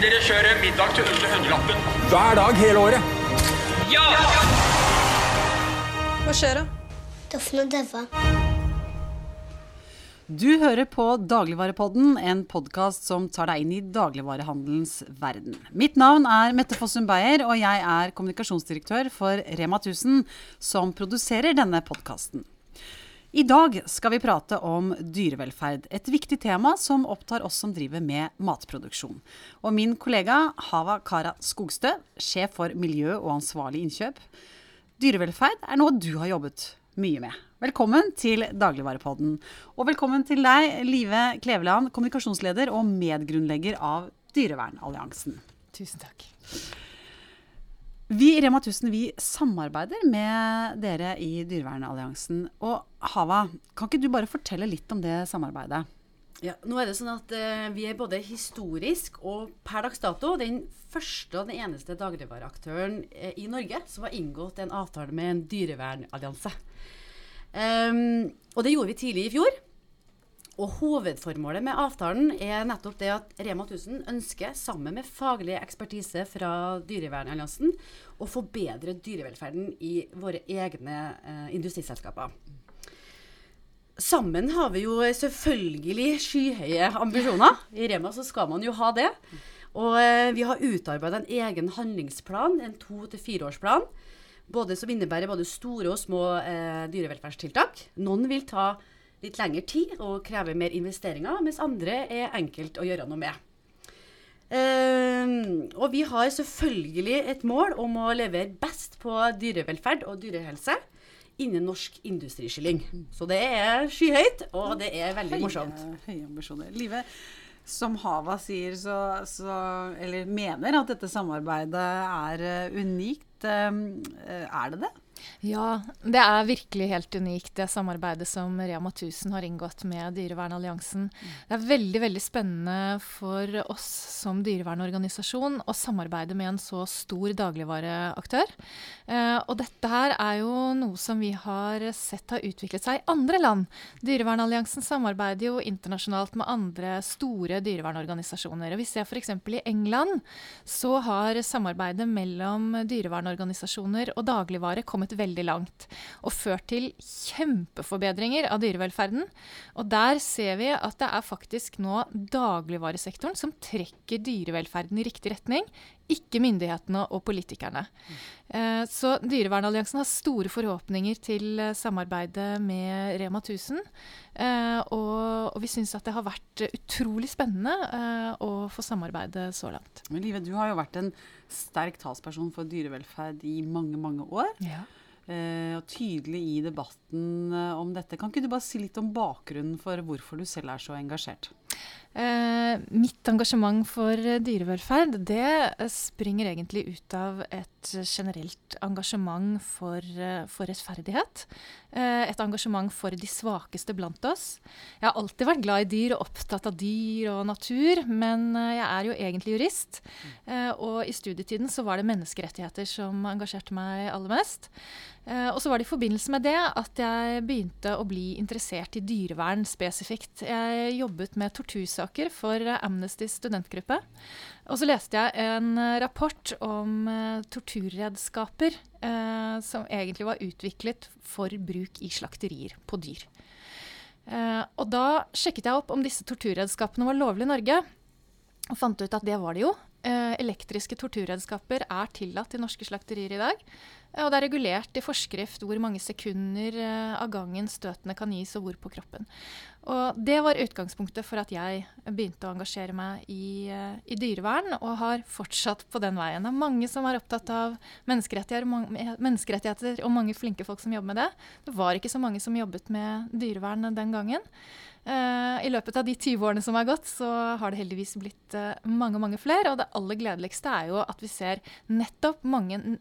Dere kjører middag til under hundrelappen. Hver dag hele året. Ja! Hva skjer da? Doffen og Døva. Du hører på Dagligvarepodden, en podkast som tar deg inn i dagligvarehandelens verden. Mitt navn er Mette Fossum Beyer, og jeg er kommunikasjonsdirektør for Rema 1000, som produserer denne podkasten. I dag skal vi prate om dyrevelferd, et viktig tema som opptar oss som driver med matproduksjon. Og min kollega Hava Kara Skogstø, sjef for miljø og ansvarlig innkjøp. Dyrevelferd er noe du har jobbet mye med. Velkommen til Dagligvarepodden. Og velkommen til deg, Live Kleveland, kommunikasjonsleder og medgrunnlegger av Dyrevernalliansen. Tusen takk. Vi i Rema 1000 vi samarbeider med dere i Dyrevernalliansen. Og Hava, kan ikke du bare fortelle litt om det samarbeidet? Ja, nå er det sånn at eh, Vi er både historisk og per dags dato den første og den eneste dagligvareaktøren eh, i Norge som har inngått en avtale med en dyrevernallianse. Um, og det gjorde vi tidlig i fjor. Og hovedformålet med avtalen er nettopp det at Rema 1000 ønsker, sammen med faglig ekspertise fra Dyrevernalliansen, å forbedre dyrevelferden i våre egne eh, industriselskaper. Sammen har vi jo selvfølgelig skyhøye ambisjoner. I Rema så skal man jo ha det. Og eh, vi har utarbeida en egen handlingsplan, en to- til fireårsplan, både som innebærer både store og små eh, dyrevelferdstiltak. Noen vil ta litt lengre tid og krever mer investeringer, mens andre er enkelt å gjøre noe med. Uh, og vi har selvfølgelig et mål om å levere best på dyrevelferd og dyrehelse innen norsk industriskylling. Så det er skyhøyt, og det er veldig morsomt. Høye, høye ambisjoner. Live, som Hava sier, så, så, eller mener at dette samarbeidet er eh, unikt. Eh, er det det? Ja, det er virkelig helt unikt, det samarbeidet som Rema 1000 har inngått med Dyrevernalliansen. Det er veldig veldig spennende for oss som dyrevernorganisasjon å samarbeide med en så stor dagligvareaktør. Eh, og dette her er jo noe som vi har sett har utviklet seg i andre land. Dyrevernalliansen samarbeider jo internasjonalt med andre store dyrevernorganisasjoner. Og vi ser f.eks. i England så har samarbeidet mellom dyrevernorganisasjoner og dagligvare kommet veldig langt og ført til kjempeforbedringer av dyrevelferden. Og der ser vi at det er faktisk nå dagligvaresektoren som trekker dyrevelferden i riktig retning, ikke myndighetene og politikerne. Eh, så Dyrevernalliansen har store forhåpninger til samarbeidet med Rema 1000. Eh, og, og vi syns at det har vært utrolig spennende eh, å få samarbeide så langt. Men Live, du har jo vært en sterk talsperson for dyrevelferd i mange, mange år. Ja. Eh, og tydelig i debatten eh, om dette. Kan ikke du bare si litt om bakgrunnen for hvorfor du selv er så engasjert? Eh, mitt engasjement for eh, dyrevelferd det eh, springer egentlig ut av et generelt engasjement for, for rettferdighet. Et engasjement for de svakeste blant oss. Jeg har alltid vært glad i dyr og opptatt av dyr og natur, men jeg er jo egentlig jurist. Og i studietiden så var det menneskerettigheter som engasjerte meg aller mest. Eh, og så var det i forbindelse med det at jeg begynte å bli interessert i dyrevern spesifikt. Jeg jobbet med tortursaker for Amnestys Amnesty studentgruppe. Og så leste jeg en eh, rapport om eh, torturredskaper eh, som egentlig var utviklet for bruk i slakterier på dyr. Eh, og da sjekket jeg opp om disse torturredskapene var lovlige i Norge, og fant ut at det var det jo. Eh, elektriske torturredskaper er tillatt i norske slakterier i dag. Eh, Og det er regulert i forskrift hvor mange sekunder eh, av gangen støtene kan gis, og hvor på kroppen. Og det var utgangspunktet for at jeg begynte å engasjere meg i, eh, i dyrevern, og har fortsatt på den veien. Det er mange som er opptatt av menneskerettigheter, mange- menneskerettigheter, og mange flinke folk som jobber med det. Det var ikke så mange som jobbet med dyrevern den gangen. Uh, I løpet av de 20 årene som har gått, så har det heldigvis blitt uh, mange mange flere. Og det aller gledeligste er jo at vi ser nettopp mange n-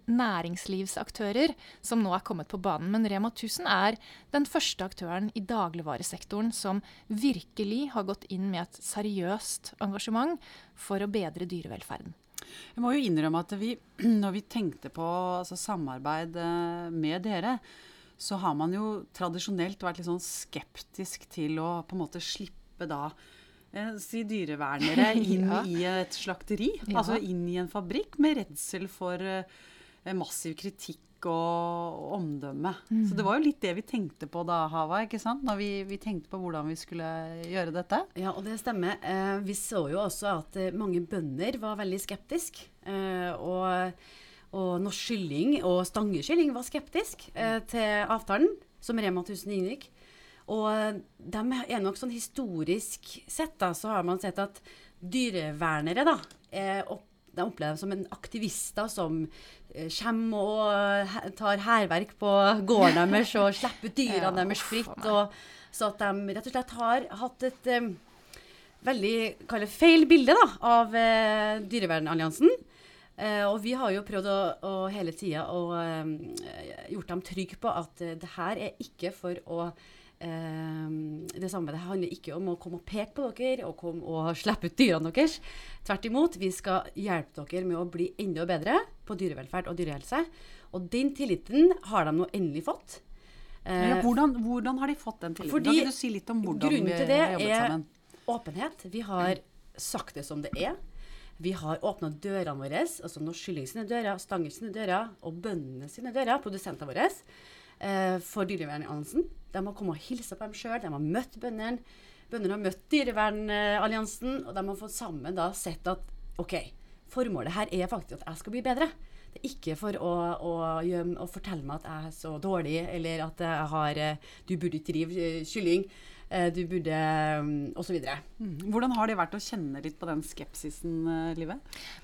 næringslivsaktører som nå er kommet på banen. Men Rema 1000 er den første aktøren i dagligvaresektoren som virkelig har gått inn med et seriøst engasjement for å bedre dyrevelferden. Jeg må jo innrømme at vi, når vi tenkte på altså, samarbeid eh, med dere, så har man jo tradisjonelt vært litt sånn skeptisk til å på en måte slippe da eh, si dyrevernere inn Ja. i et slakteri. Ja. Altså inn i en fabrikk med redsel for eh, massiv kritikk og omdømme. Mm. Så det var jo litt det vi tenkte på da, Hava, ikke sant? Når vi, vi tenkte på hvordan vi skulle gjøre dette. Ja, og det stemmer. Eh, vi så jo også at eh, mange bønder var veldig skeptiske. Eh, og, og norsk kylling og stangekylling var skeptisk eh, til avtalen som Rema 1000 inngikk. Og eh, de er nok sånn historisk sett, da, så har man sett at dyrevernere, da, er opp, de opplever dem som en aktivister som eh, kommer og tar hærverk på gården deres og slipper ut dyrene Ja, deres fritt. Og, så at de rett og slett har hatt et eh, veldig feil bilde da, av eh, Dyrevernalliansen. Eh, og vi har jo prøvd å, å hele tida å eh, gjort dem trygge på at eh, det her er ikke for å det samarbeidet handler ikke om å komme og peke på dere og komme og slippe ut dyrene deres. Tvert imot, vi skal hjelpe dere med å bli enda bedre på dyrevelferd og dyrehelse. Og den tilliten har de nå endelig fått. Eh, Ja, hvordan, hvordan har de fått den tilliten? fordi Kan ikke du si litt om hvordan vi grunnen til det er- sammen? åpenhet. Vi har sagt det som det er. Vi har åpna dørene våre, altså Norsk Kylling sine dører, Stanger sine dører og bøndene sine dører, produsentene våre, eh, for Dyrevernalliansen. De har kommet og hilsa på dem sjøl, de har møtt bøndene. Bøndene har møtt Dyrevernalliansen, og de har fått sammen da sett at OK, formålet her er faktisk at jeg skal bli bedre. Det er ikke for å, å, å fortelle meg at jeg er så dårlig, eller at jeg har eh, Du burde ikke drive eh, kylling. Eh, Du burde mm, Og så videre. Mm. Hvordan har det vært å kjenne litt på den skepsisen, eh, Live?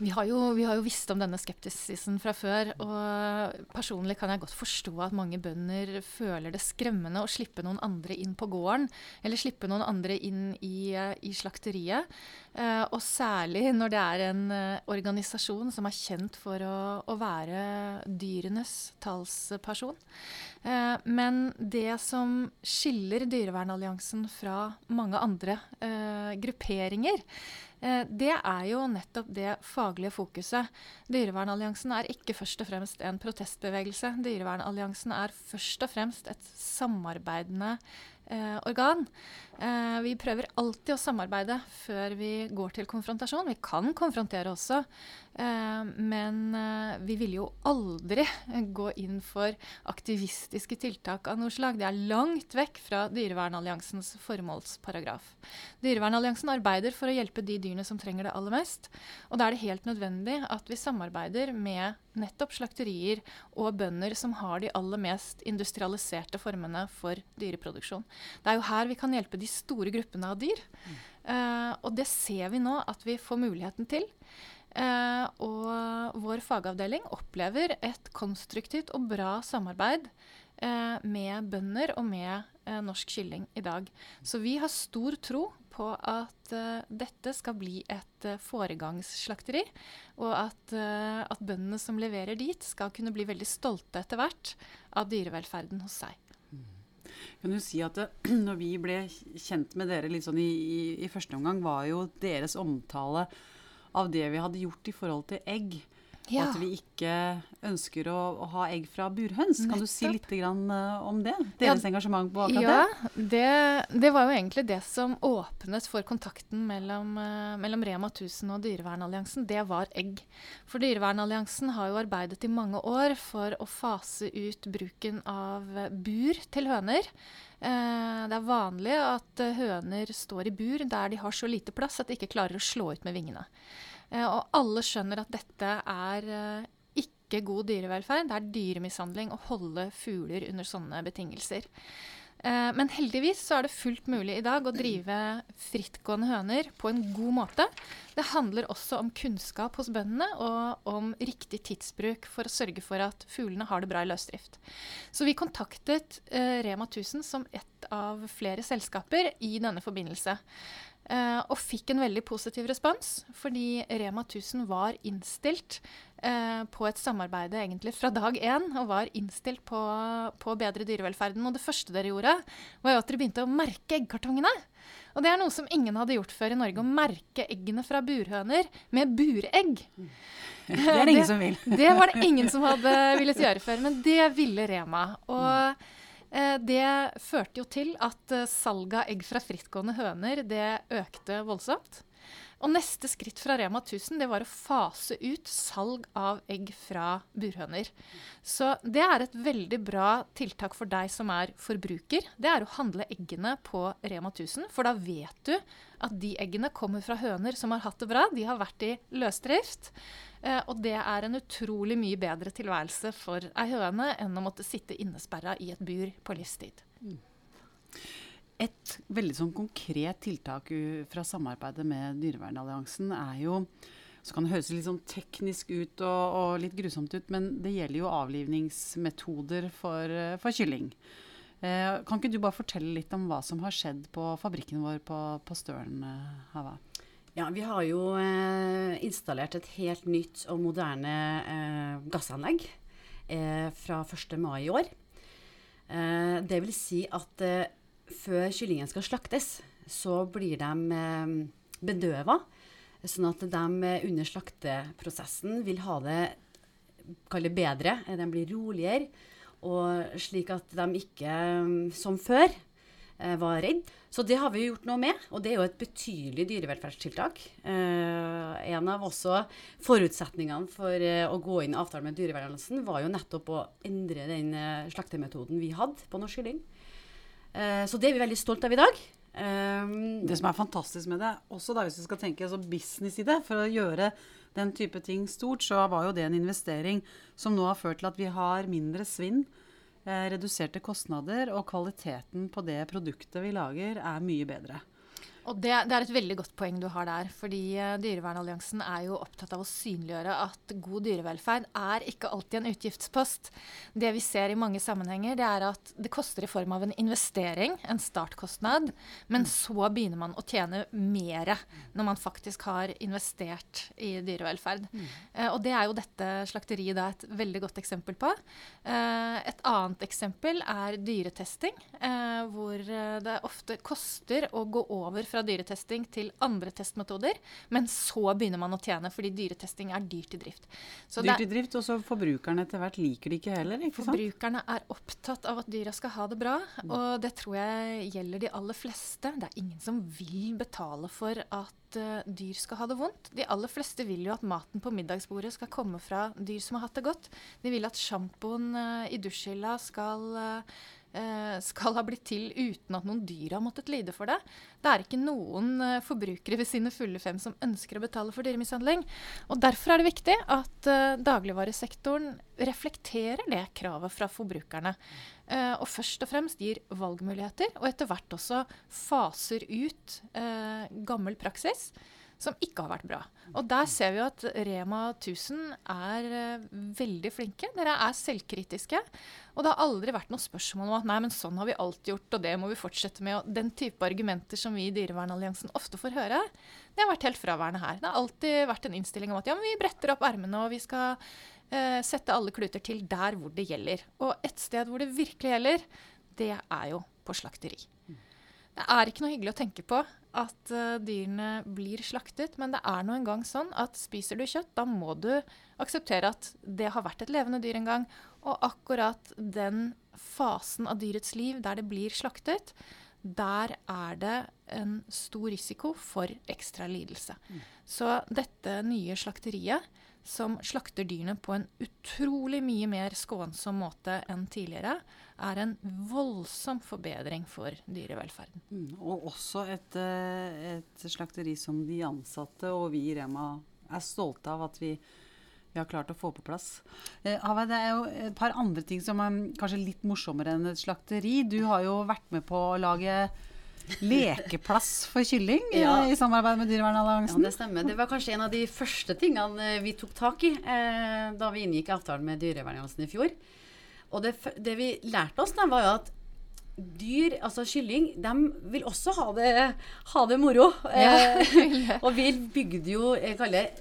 Vi har, jo, vi har jo visst om denne skepsisen fra før. Og personlig kan jeg godt forstå at mange bønder føler det skremmende å slippe noen andre inn på gården. Eller slippe noen andre inn i, eh, i slakteriet. Eh, og særlig når det er en organisasjon som er kjent for å, å være dyrenes talsperson. Eh, men det som skiller Dyrevernalliansen fra mange andre eh, grupperinger, eh, det er jo nettopp det faglige fokuset. Dyrevernalliansen er ikke først og fremst en protestbevegelse. Dyrevernalliansen er først og fremst et samarbeidende eh, organ. Eh, vi prøver alltid å samarbeide før vi går til konfrontasjon. Vi kan konfrontere også, eh, men eh, vi vil jo aldri gå inn for aktivistiske tiltak av noe slag. Det er langt vekk fra Dyrevernalliansens formålsparagraf. Dyrevernalliansen arbeider for å hjelpe de dyrene som trenger det aller mest. Og da er det helt nødvendig at vi samarbeider med nettopp slakterier og bønder som har de aller mest industrialiserte formene for dyreproduksjon. Det er jo her vi kan hjelpe de store gruppene av dyr. Eh, og det ser vi nå at vi får muligheten til. Uh, og vår fagavdeling opplever et konstruktivt og bra samarbeid uh, med bønder og med uh, norsk kylling i dag. Så vi har stor tro på at dette skal bli et foregangsslakteri, og at, at bøndene som leverer dit, skal kunne bli veldig stolte etter hvert av dyrevelferden hos seg. Kan du si at det, når vi ble kjent med dere litt sånn i, i, i første omgang, var jo deres omtale av det vi hadde gjort i forhold til egg. Og at vi ikke ønsker å, å ha egg fra burhøns. Kan du si litt grann, eh, om det? Deres engasjement på akkurat Ja, det? det, det var jo egentlig det som åpnet for kontakten mellom, eh, mellom Rema 1000 og Dyrevernalliansen. Det var egg. For Dyrevernalliansen har jo arbeidet i mange år for å fase ut bruken av bur til høner. Eh, det er vanlig at høner står i bur der de har så lite plass at de ikke klarer å slå ut med vingene. Eh, og alle skjønner at dette er eh, ikke god dyrevelferd. Det er dyremishandling å holde fugler under sånne betingelser. Eh, men heldigvis så er det fullt mulig i dag å drive frittgående høner på en god måte. Det handler også om kunnskap hos bøndene og om riktig tidsbruk for å sørge for at fuglene har det bra i løsdrift. Så vi kontaktet Rema 1000 som ett av flere selskaper i denne forbindelse. Eh, og fikk en veldig positiv respons, fordi Rema 1000 var innstilt uh, på et samarbeid egentlig fra dag én, og var innstilt på, på å bedre dyrevelferden. Og det første dere gjorde, var jo at dere begynte å merke eggkartongene. Og det er noe som ingen hadde gjort før i Norge, å merke eggene fra burhøner med buregg. Det er det ingen som vil. Det var det ingen som hadde villet gjøre før, men det ville Rema. Og Eh, det førte jo til at eh, salget av egg fra frittgående høner det økte voldsomt. Og neste skritt fra Rema 1000 det var å fase ut salg av egg fra burhøner. Så det er et veldig bra tiltak for deg som er forbruker. Det er å handle eggene på Rema 1000, for da vet du at de eggene kommer fra høner som har hatt det bra. De har vært i løsdrift. Eh, og det er en utrolig mye bedre tilværelse for ei høne enn å måtte sitte innesperra i et bur på livstid. Et veldig sånn konkret tiltak fra samarbeidet med Dyrevernalliansen er jo så kan det høres litt sånn teknisk ut og, og litt grusomt ut, men det gjelder jo avlivningsmetoder for, for kylling. Eh, kan ikke du bare fortelle litt om hva som har skjedd på fabrikken vår på, på Støren, eh, Hava? Ja, vi har jo eh, installert et helt nytt og moderne eh, gassanlegg eh, fra 1. mai i år. Eh, det vil si at eh, før kyllingen skal slaktes, så blir de eh, bedøva. Sånn at de eh, under slakteprosessen vil ha det kall bedre. De blir roligere. Og slik at de ikke, som før, var redd. Så det har vi gjort noe med, og det er jo et betydelig dyrevelferdstiltak. Eh, en av også forutsetningene for eh, å gå inn i avtalen med Dyrevernalliansen var jo nettopp å endre den eh, slaktemetoden vi hadde på norsk kylling. Eh, så det er vi veldig stolt av i dag. Eh, Det som er fantastisk med det, også da hvis vi skal tenke altså business i det, for å gjøre den type ting stort, så var jo det en investering som nå har ført til at vi har mindre svinn, eh, reduserte kostnader, og kvaliteten på det produktet vi lager er mye bedre. Og det, det er et veldig godt poeng du har der. fordi eh, Dyrevernalliansen er jo opptatt av å synliggjøre at god dyrevelferd er ikke alltid en utgiftspost. Det vi ser i mange sammenhenger, det er at det koster i form av en investering, en startkostnad, men så begynner man å tjene mer når man faktisk har investert i dyrevelferd. Eh, og det er jo dette slakteriet da et veldig godt eksempel på. Eh, et annet eksempel er dyretesting, eh, hvor eh, det ofte koster å gå over fra dyretesting til andre testmetoder, men så begynner man å tjene fordi dyretesting er dyrt i drift. Så Dyrt i drift, og så forbrukerne etter hvert liker det ikke heller, ikke sant? Forbrukerne er opptatt av at dyra skal ha det bra, og det tror jeg gjelder de aller fleste. Det er ingen som vil betale for at uh, dyr skal ha det vondt. De aller fleste vil jo at maten på middagsbordet skal komme fra dyr som har hatt det godt. De vil at sjampoen uh, i dusjhylla skal eh, skal ha blitt til uten at noen dyr har måttet lide for det. Det er ikke noen eh, forbrukere ved sine fulle fem som ønsker å betale for dyremishandling. Og Derfor er det viktig at eh, dagligvaresektoren reflekterer det kravet fra forbrukerne. Eh, og først og fremst gir valgmuligheter, og etter hvert også faser ut eh, gammel praksis som ikke har vært bra. Og der ser vi jo at Rema 1000 er uh, veldig flinke. Dere er selvkritiske. Og det har aldri vært noe spørsmål om at nei, men sånn har vi alltid gjort, og det må vi fortsette med. Og den type argumenter som vi i Dyrevernalliansen ofte får høre, det har vært helt fraværende her. Det har alltid vært en innstilling om at ja, men vi bretter opp ermene, og vi skal uh, sette alle kluter til der hvor det gjelder. Og et sted hvor det virkelig gjelder, det er jo på slakteri. Det er ikke noe hyggelig å tenke på at uh, dyrene blir slaktet, men det er nå engang sånn at spiser du kjøtt, da må du akseptere at det har vært et levende dyr en gang. Og akkurat den fasen av dyrets liv der det blir slaktet, der er det en stor risiko for ekstra lidelse. Så dette nye slakteriet, som slakter dyrene på en utrolig mye mer skånsom måte enn tidligere, er en voldsom forbedring for dyrevelferden. Mm, og også et, eh, et slakteri som de ansatte og vi i Rema er stolte av at vi, vi har klart å få på plass. Eh, det er jo et par andre ting som er kanskje litt morsommere enn et slakteri. Du har jo vært med på å lage lekeplass for kylling Ja. i samarbeid med Ja, det stemmer. Det var kanskje en av de første tingene eh, vi tok tak i eh, da vi inngikk avtalen med Dyrevernalliansen i fjor. Og det, det vi lærte oss, da, var jo at dyr, altså kylling, de vil også ha det, ha det moro. Eh, og vi bygde jo jeg kaller,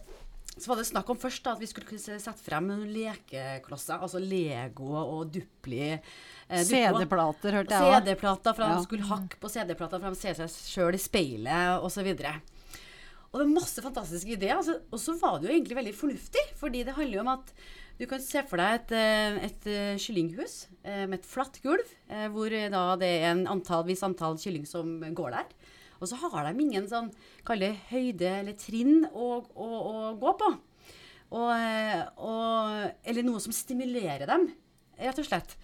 Så var det snakk om først da, at vi skulle sette frem noen lekeklosser. Altså Lego og Dupli. eh, CD-plater, hørte jeg. CD-plater, for Ja. de skulle hakke på CD-plater for de ser seg sjøl i speilet osv. Og det er masse fantastiske ideer. Altså, og så var det jo egentlig veldig fornuftig, fordi det handler jo om at du kan se for deg et, eh, et eh, kyllinghus eh, med et flatt gulv, eh, hvor da det er en antall, viss antall kylling som går der. Og så har de ingen sånn, kall det høyde eller trinn å, å, å gå på. Og, og, eller noe som stimulerer dem, rett og slett.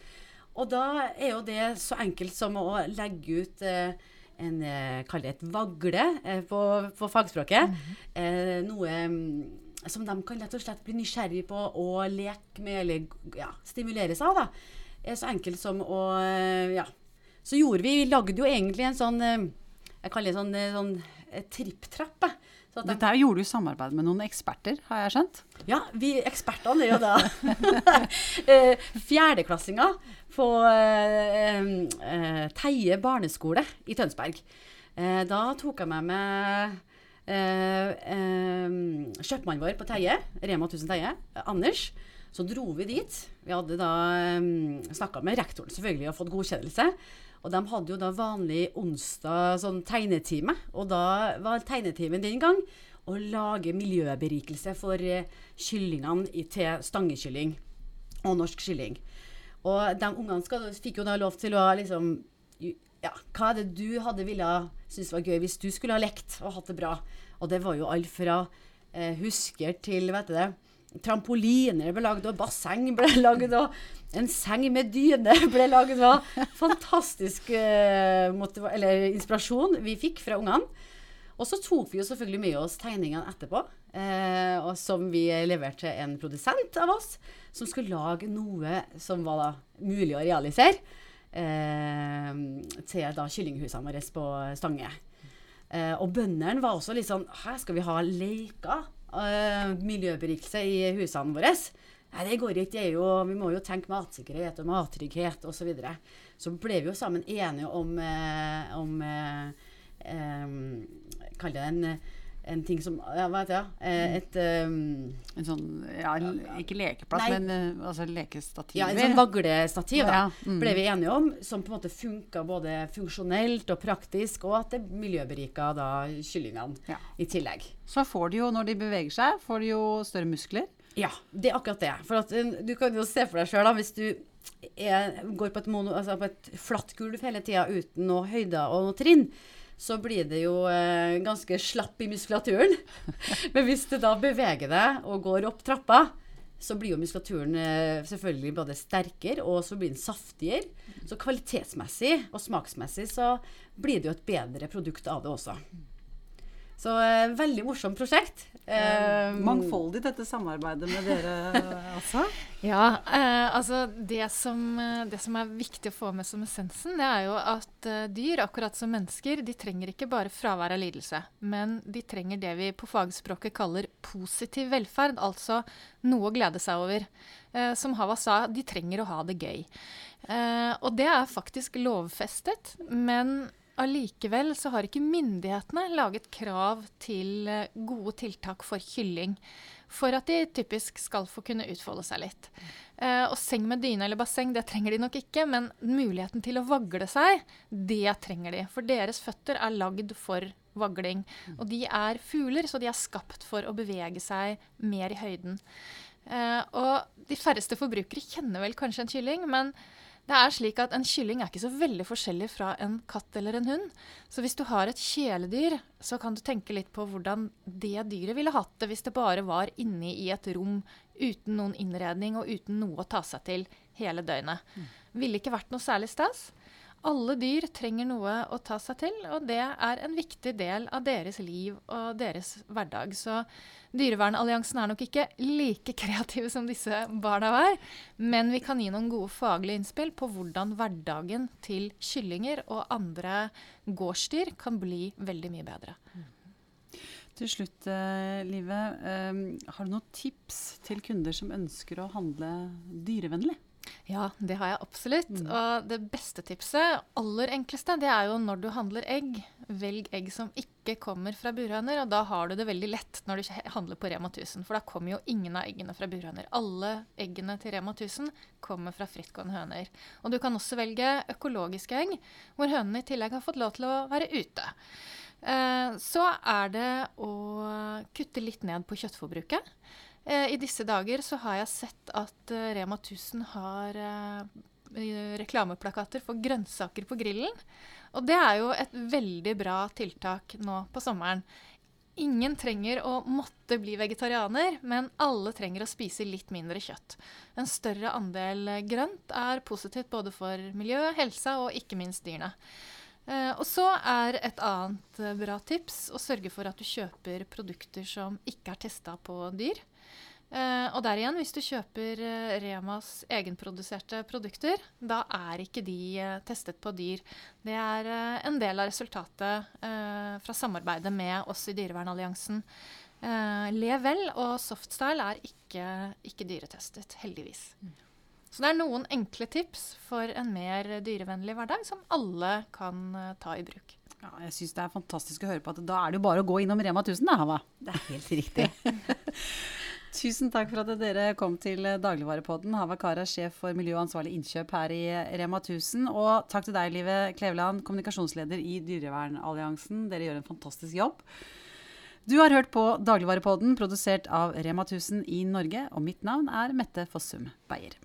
Og da er jo det så enkelt som å legge ut eh, en eh, Kall det et vagle eh, på, på fagspråket. eh, noe mm, som de kan rett og slett bli nysgjerrig på og leke med, eller ja, stimuleres av. da. Så enkelt som å Ja. Så gjorde vi Vi lagde jo egentlig en sånn Jeg kaller det sånn, eh, sånn eh, tripp-trapp. Så Dette her gjorde du i samarbeid med noen eksperter, har jeg skjønt? ja, vi ekspertene er jo da eh, fjerdeklassinger på Teie barneskole i Tønsberg. Eh, da tok jeg med meg eh, eh, kjøpmannen vår på Teie, Rema 1000 Teie, Anders. Så dro vi dit. Vi hadde da um, snakka med rektoren selvfølgelig og fått godkjennelse. Og de hadde jo da vanlig onsdag sånn tegnetime. Og da var tegnetimen den gang å lage miljøberikelse for eh, kyllingene til stangekylling og norsk kylling. Og de ungene skal, fikk jo da lov til å liksom Ja, hva er det du hadde ville synes var gøy hvis du skulle ha lekt og hatt det bra? Og det var jo alt fra eh, husker til, vet du det Trampoliner ble lagd, og basseng ble lagd, og en seng med dyne ble lagd. Det var fantastisk eh, eller inspirasjon vi fikk fra ungene. Og så tok vi jo selvfølgelig med oss tegningene etterpå, eh, og som vi leverte til en produsent av oss, som skulle lage noe som var da mulig å realisere eh, til da kyllinghusene våre på Stange. Eh, og bøndene var også litt sånn Her skal vi ha leker, eh, miljøberikelse i husene våre. Nei, det går ikke. Det jo, vi må jo tenke matsikkerhet og mattrygghet osv. Så, videre. så ble vi jo sammen enige om, eh, om eh, eh, Kall det en, en ting som Ja, hva heter det? Eh, et um, En sånn, ja, ikke lekeplass, Nei. men eh, altså lekestativ. Ja, en sånn vaglestativ da, Ja, mm. ble vi enige om, som på en måte funka både funksjonelt og praktisk, og at det miljøberika da kyllingene Ja. i tillegg. Så får de jo, når de beveger seg, får de jo større muskler. Ja, det er akkurat det. For at, eh, du kan jo se for deg sjøl, hvis du er, går på et, mono, altså på et flatt gulv hele tida uten noe høyder og noe trinn, så blir det jo eh, ganske slapp i muskulaturen. Men hvis du da beveger deg og går opp trappa, så blir jo muskulaturen eh, selvfølgelig både sterkere, og så blir den saftigere. Så kvalitetsmessig og smaksmessig så blir det jo et bedre produkt av det også. Så eh, veldig morsomt prosjekt. Eh, Mangfoldig dette samarbeidet med dere også. Ja, eh, altså det som, eh, det som er viktig å få med som essensen, det er jo at eh, dyr, akkurat som mennesker, de trenger ikke bare fravær av lidelse, men de trenger det vi på fagspråket kaller positiv velferd, altså noe å glede seg over. Eh, som Hava sa, de trenger å ha det gøy. Eh, og det er faktisk lovfestet, men allikevel så har ikke myndighetene laget krav til eh, gode tiltak for kylling. For at de typisk skal få kunne utfolde seg litt. Eh, og seng med dyne eller basseng, det trenger de nok ikke, men muligheten til å vagle seg, det trenger de. For deres føtter er lagd for vagling. Og de er fugler, så de er skapt for å bevege seg mer i høyden. Eh, og de færreste forbrukere kjenner vel kanskje en kylling, men det er slik at En kylling er ikke så veldig forskjellig fra en katt eller en hund. Så hvis du har et kjæledyr, så kan du tenke litt på hvordan det dyret ville hatt det hvis det bare var inne i et rom uten noen innredning og uten noe å ta seg til hele døgnet. Ville ikke vært noe særlig stas. Alle dyr trenger noe å ta seg til, og det er en viktig del av deres liv og deres hverdag. Så Dyrevernalliansen er nok ikke like kreative som disse barna var, men vi kan gi noen gode faglige innspill på hvordan hverdagen til kyllinger og andre gårdsdyr kan bli veldig mye bedre. Til slutt, eh, Live. eh, har du noen tips til kunder som ønsker å handle dyrevennlig? Ja, det har jeg absolutt. Og det beste tipset, aller enkleste, det er jo når du handler egg. Velg egg som ikke kommer fra burhøner, og da har du det veldig lett når du handler på Rema 1000. For da kommer jo ingen av eggene fra burhøner. Alle eggene til Rema 1000 kommer fra frittgående høner. Og du kan også velge økologiske egg, hvor hønene i tillegg har fått lov til å være ute. Eh, så er det å kutte litt ned på kjøttforbruket. Eh, I disse dager så har jeg sett at eh, Rema 1000 har eh, reklameplakater for grønnsaker på grillen. Og det er jo et veldig bra tiltak nå på sommeren. Ingen trenger å måtte bli vegetarianer, men alle trenger å spise litt mindre kjøtt. En større andel grønt er positivt både for miljøet, helsa og ikke minst dyrene. Og så er et annet bra tips å sørge for at du kjøper produkter som ikke er testa på dyr. Eh, og der igjen, hvis du kjøper eh, Remas egenproduserte produkter, da er ikke de eh, testet på dyr. Det er eh, en del av resultatet eh, fra samarbeidet med oss i Dyrevernalliansen. Uh, Level og Softstyle er ikke, ikke dyretestet, heldigvis. Så det er noen enkle tips for en mer dyrevennlig hverdag som alle kan eh, ta i bruk. Ja, jeg syns det er fantastisk å høre på at da er det jo bare å gå innom Rema 1000, da, Hava. Det er helt riktig. Tusen takk for at dere kom til Dagligvarepodden. Hava Kara, sjef for miljø og ansvarlig innkjøp her i Rema 1000. Og takk til deg, Live Kleveland, kommunikasjonsleder i Dyrevernalliansen. Dere gjør en fantastisk jobb. Du har hørt på Dagligvarepodden, produsert av Rema 1000 i Norge, og mitt navn er Mette Fossum Beyer.